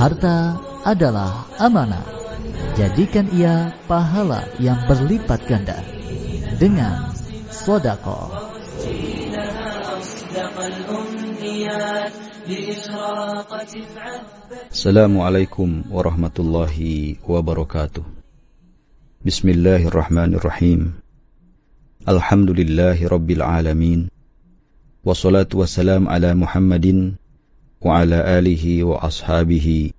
Harta adalah amanah. Jadikan ia pahala yang berlipat ganda dengan sodako. Assalamualaikum warahmatullahi wabarakatuh. Bismillahirrahmanirrahim. Alhamdulillahi rabbil alamin. Wassalatu wassalam ala Muhammadin wa ashabihi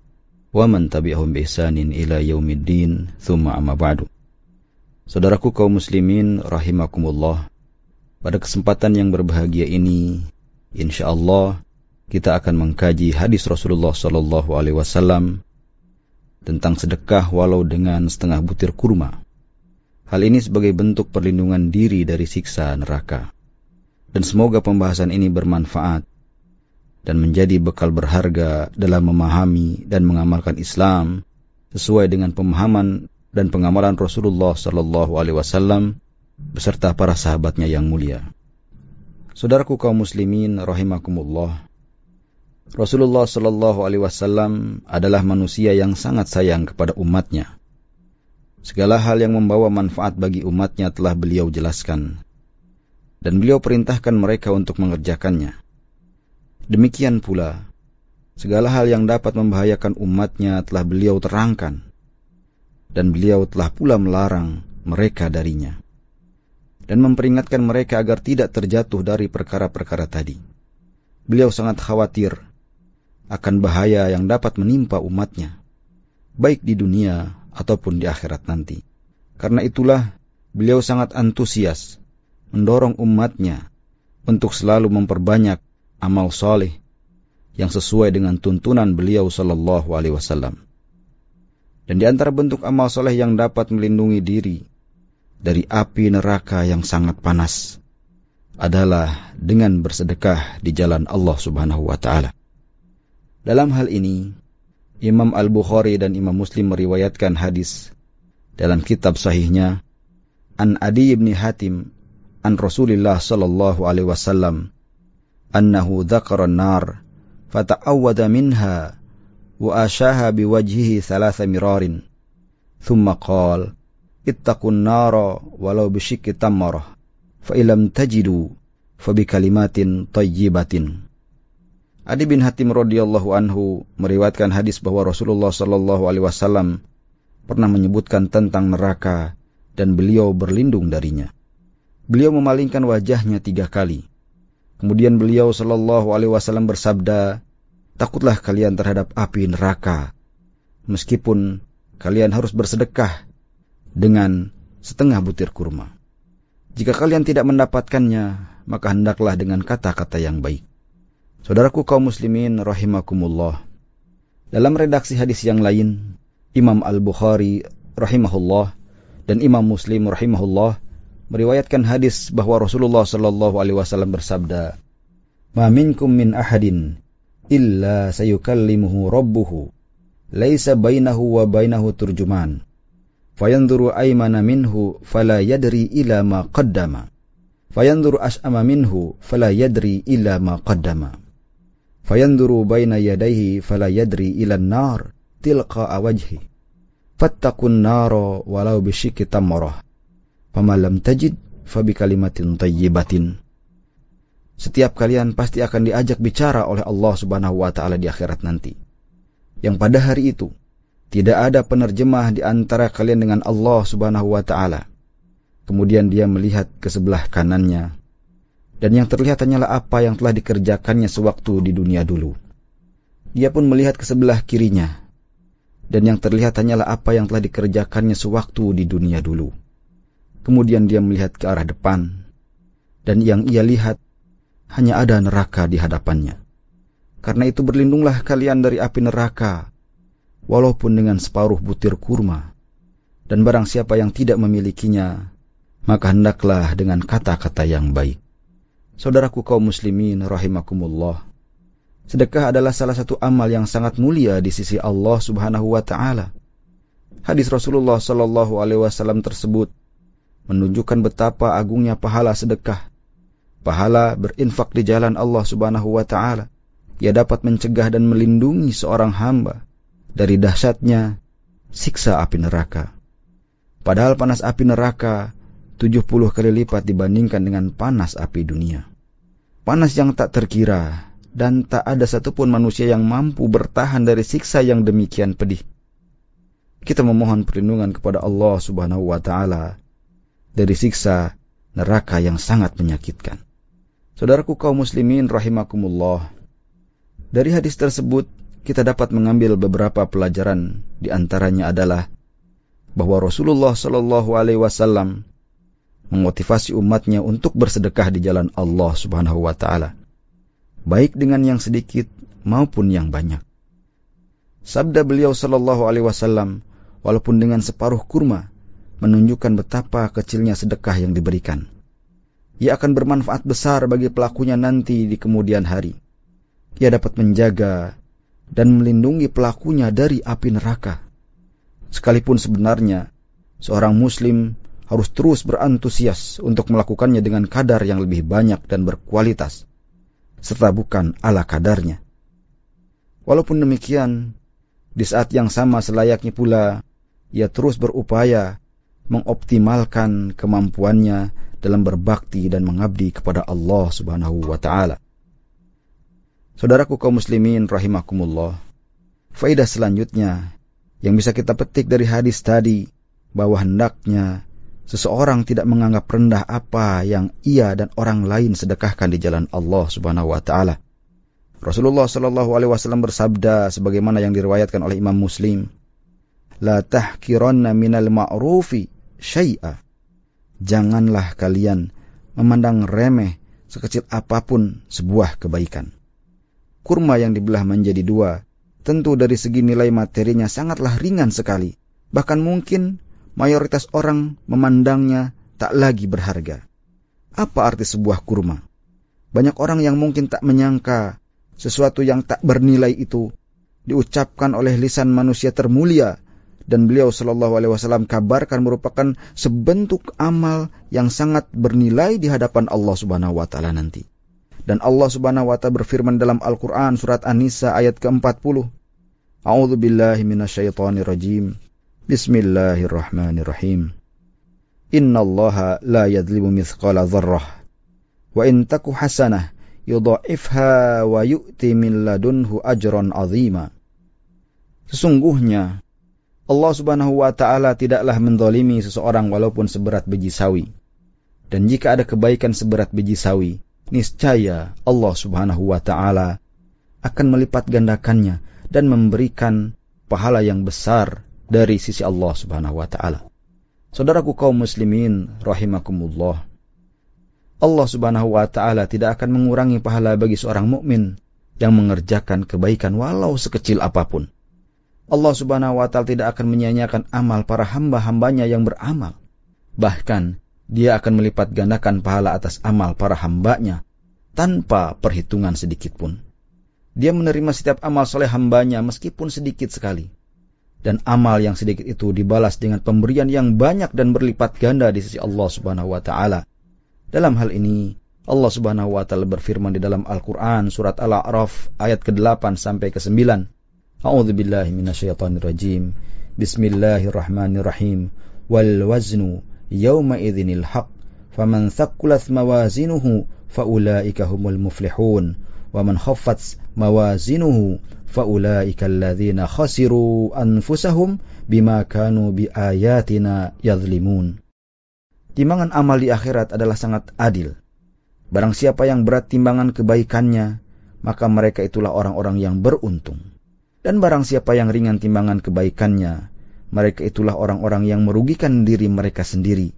wa man tabi'ahum bi ihsanin ila yaumiddin thumma amma ba'du. Saudaraku kaum muslimin rahimakumullah. Pada kesempatan yang berbahagia ini, insyaallah kita akan mengkaji hadis Rasulullah sallallahu alaihi wasallam tentang sedekah walau dengan setengah butir kurma. Hal ini sebagai bentuk perlindungan diri dari siksa neraka. Dan semoga pembahasan ini bermanfaat dan menjadi bekal berharga dalam memahami dan mengamalkan Islam sesuai dengan pemahaman dan pengamalan Rasulullah Sallallahu Alaihi Wasallam beserta para sahabatnya yang mulia. Saudaraku kaum muslimin rahimakumullah. Rasulullah Shallallahu Alaihi Wasallam adalah manusia yang sangat sayang kepada umatnya. Segala hal yang membawa manfaat bagi umatnya telah beliau jelaskan, dan beliau perintahkan mereka untuk mengerjakannya. Demikian pula, segala hal yang dapat membahayakan umatnya telah beliau terangkan, dan beliau telah pula melarang mereka darinya, dan memperingatkan mereka agar tidak terjatuh dari perkara-perkara tadi. Beliau sangat khawatir akan bahaya yang dapat menimpa umatnya, baik di dunia ataupun di akhirat nanti. Karena itulah beliau sangat antusias mendorong umatnya untuk selalu memperbanyak amal soleh yang sesuai dengan tuntunan beliau Shallallahu Alaihi Wasallam. Dan di antara bentuk amal soleh yang dapat melindungi diri dari api neraka yang sangat panas adalah dengan bersedekah di jalan Allah Subhanahu wa taala. Dalam hal ini, Imam Al-Bukhari dan Imam Muslim meriwayatkan hadis dalam kitab sahihnya An Adi ibn Hatim an Rasulillah sallallahu alaihi wasallam fata'awwada minha wa ashaha biwajhihi thalatha mirarin thumma qala ittaqun nara walau bisyikki tamarah fa ilam tajidu fa bi kalimatin tayyibatin Adi bin Hatim radhiyallahu anhu meriwayatkan hadis bahwa Rasulullah shallallahu alaihi wasallam pernah menyebutkan tentang neraka dan beliau berlindung darinya. Beliau memalingkan wajahnya tiga kali. Kemudian beliau shallallahu alaihi wasallam bersabda, "Takutlah kalian terhadap api neraka, meskipun kalian harus bersedekah dengan setengah butir kurma. Jika kalian tidak mendapatkannya, maka hendaklah dengan kata-kata yang baik." Saudaraku kaum muslimin rahimakumullah. Dalam redaksi hadis yang lain, Imam Al-Bukhari rahimahullah dan Imam Muslim rahimahullah meriwayatkan hadis bahwa Rasulullah sallallahu alaihi wasallam bersabda, "Ma minkum min ahadin illa sayukallimuhu rabbuhu, laisa bainahu wa bainahu turjuman." Fayanzuru aymana minhu fala yadri ila ma qaddama. Fayanzuru as'ama minhu fala yadri ila ma qaddama fayanduru baina yadayhi fala yadri ila nar tilqa awajhi fattakun naro walau bisyiki tamarah pamalam tajid fabi kalimatin tayyibatin. Setiap kalian pasti akan diajak bicara oleh Allah Subhanahu wa taala di akhirat nanti. Yang pada hari itu tidak ada penerjemah di antara kalian dengan Allah Subhanahu wa taala. Kemudian dia melihat ke sebelah kanannya. Dan yang terlihat hanyalah apa yang telah dikerjakannya sewaktu di dunia dulu. Dia pun melihat ke sebelah kirinya, dan yang terlihat hanyalah apa yang telah dikerjakannya sewaktu di dunia dulu. Kemudian dia melihat ke arah depan, dan yang ia lihat hanya ada neraka di hadapannya. Karena itu berlindunglah kalian dari api neraka, walaupun dengan separuh butir kurma. Dan barang siapa yang tidak memilikinya, maka hendaklah dengan kata-kata yang baik. Saudaraku kaum muslimin rahimakumullah. Sedekah adalah salah satu amal yang sangat mulia di sisi Allah Subhanahu wa taala. Hadis Rasulullah Shallallahu alaihi wasallam tersebut menunjukkan betapa agungnya pahala sedekah. Pahala berinfak di jalan Allah Subhanahu wa taala. Ia dapat mencegah dan melindungi seorang hamba dari dahsyatnya siksa api neraka. Padahal panas api neraka 70 kali lipat dibandingkan dengan panas api dunia. Panas yang tak terkira dan tak ada satupun manusia yang mampu bertahan dari siksa yang demikian pedih. Kita memohon perlindungan kepada Allah Subhanahu wa taala dari siksa neraka yang sangat menyakitkan. Saudaraku kaum muslimin rahimakumullah. Dari hadis tersebut kita dapat mengambil beberapa pelajaran di antaranya adalah bahwa Rasulullah Shallallahu alaihi wasallam memotivasi umatnya untuk bersedekah di jalan Allah Subhanahu wa taala baik dengan yang sedikit maupun yang banyak. Sabda beliau sallallahu alaihi wasallam, walaupun dengan separuh kurma, menunjukkan betapa kecilnya sedekah yang diberikan. Ia akan bermanfaat besar bagi pelakunya nanti di kemudian hari. Ia dapat menjaga dan melindungi pelakunya dari api neraka. Sekalipun sebenarnya seorang muslim harus terus berantusias untuk melakukannya dengan kadar yang lebih banyak dan berkualitas serta bukan ala kadarnya. Walaupun demikian, di saat yang sama selayaknya pula, ia terus berupaya mengoptimalkan kemampuannya dalam berbakti dan mengabdi kepada Allah Subhanahu wa taala. Saudaraku kaum muslimin rahimakumullah. Faidah selanjutnya yang bisa kita petik dari hadis tadi bahwa hendaknya seseorang tidak menganggap rendah apa yang ia dan orang lain sedekahkan di jalan Allah Subhanahu wa taala. Rasulullah Shallallahu alaihi wasallam bersabda sebagaimana yang diriwayatkan oleh Imam Muslim, "La tahkiranna minal ma'rufi syai'a." Janganlah kalian memandang remeh sekecil apa pun sebuah kebaikan. Kurma yang dibelah menjadi dua, tentu dari segi nilai materinya sangatlah ringan sekali. Bahkan mungkin mayoritas orang memandangnya tak lagi berharga. Apa arti sebuah kurma? Banyak orang yang mungkin tak menyangka sesuatu yang tak bernilai itu diucapkan oleh lisan manusia termulia dan beliau Shallallahu Alaihi Wasallam kabarkan merupakan sebentuk amal yang sangat bernilai di hadapan Allah Subhanahu Wa Taala nanti. Dan Allah Subhanahu Wa Taala berfirman dalam Al-Quran surat An-Nisa ayat ke-40. A'udzu billahi minasyaitonir rajim. Bismillahirrahmanirrahim. Inna Allah la yadlimu mithqala dharrah. Wa in taku hasanah yudha'ifha wa yu'ti min ladunhu ajran azima. Sesungguhnya Allah Subhanahu wa taala tidaklah mendolimi seseorang walaupun seberat biji sawi. Dan jika ada kebaikan seberat biji sawi, niscaya Allah Subhanahu wa taala akan melipat gandakannya dan memberikan pahala yang besar dari sisi Allah Subhanahu wa taala. Saudaraku kaum muslimin rahimakumullah. Allah Subhanahu wa taala tidak akan mengurangi pahala bagi seorang mukmin yang mengerjakan kebaikan walau sekecil apa pun. Allah Subhanahu wa taala tidak akan menyia-nyiakan amal para hamba-hambanya yang beramal. Bahkan dia akan melipat gandakan pahala atas amal para hambanya tanpa perhitungan sedikit pun. Dia menerima setiap amal soleh hambanya meskipun sedikit sekali dan amal yang sedikit itu dibalas dengan pemberian yang banyak dan berlipat ganda di sisi Allah Subhanahu wa taala. Dalam hal ini, Allah Subhanahu wa taala berfirman di dalam Al-Qur'an surat Al-A'raf ayat ke-8 sampai ke-9. A'udzu billahi minasyaitonir rajim. Bismillahirrahmanirrahim. Wal waznu yawma idzinil haqq. Faman thaqulat mawazinuhu faulaika humul muflihun. Wa man khaffat mawazinuhu faulaika alladzina khasiru anfusahum bima kanu biayatina yadhlimun. Timbangan amal di akhirat adalah sangat adil. Barang siapa yang berat timbangan kebaikannya, maka mereka itulah orang-orang yang beruntung. Dan barang siapa yang ringan timbangan kebaikannya, mereka itulah orang-orang yang merugikan diri mereka sendiri,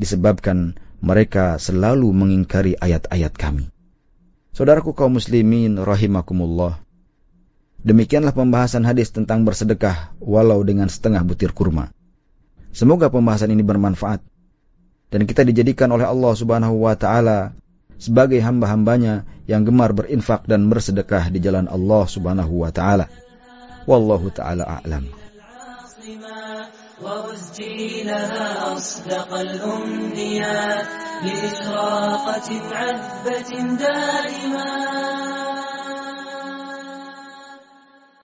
disebabkan mereka selalu mengingkari ayat-ayat kami. Saudaraku kaum muslimin rahimakumullah. Demikianlah pembahasan hadis tentang bersedekah walau dengan setengah butir kurma. Semoga pembahasan ini bermanfaat dan kita dijadikan oleh Allah Subhanahu wa taala sebagai hamba-hambanya yang gemar berinfak dan bersedekah di jalan Allah Subhanahu wa taala. A'lam. ورزقي لها أصدق الأمنيات لإشراقة عذبة دائما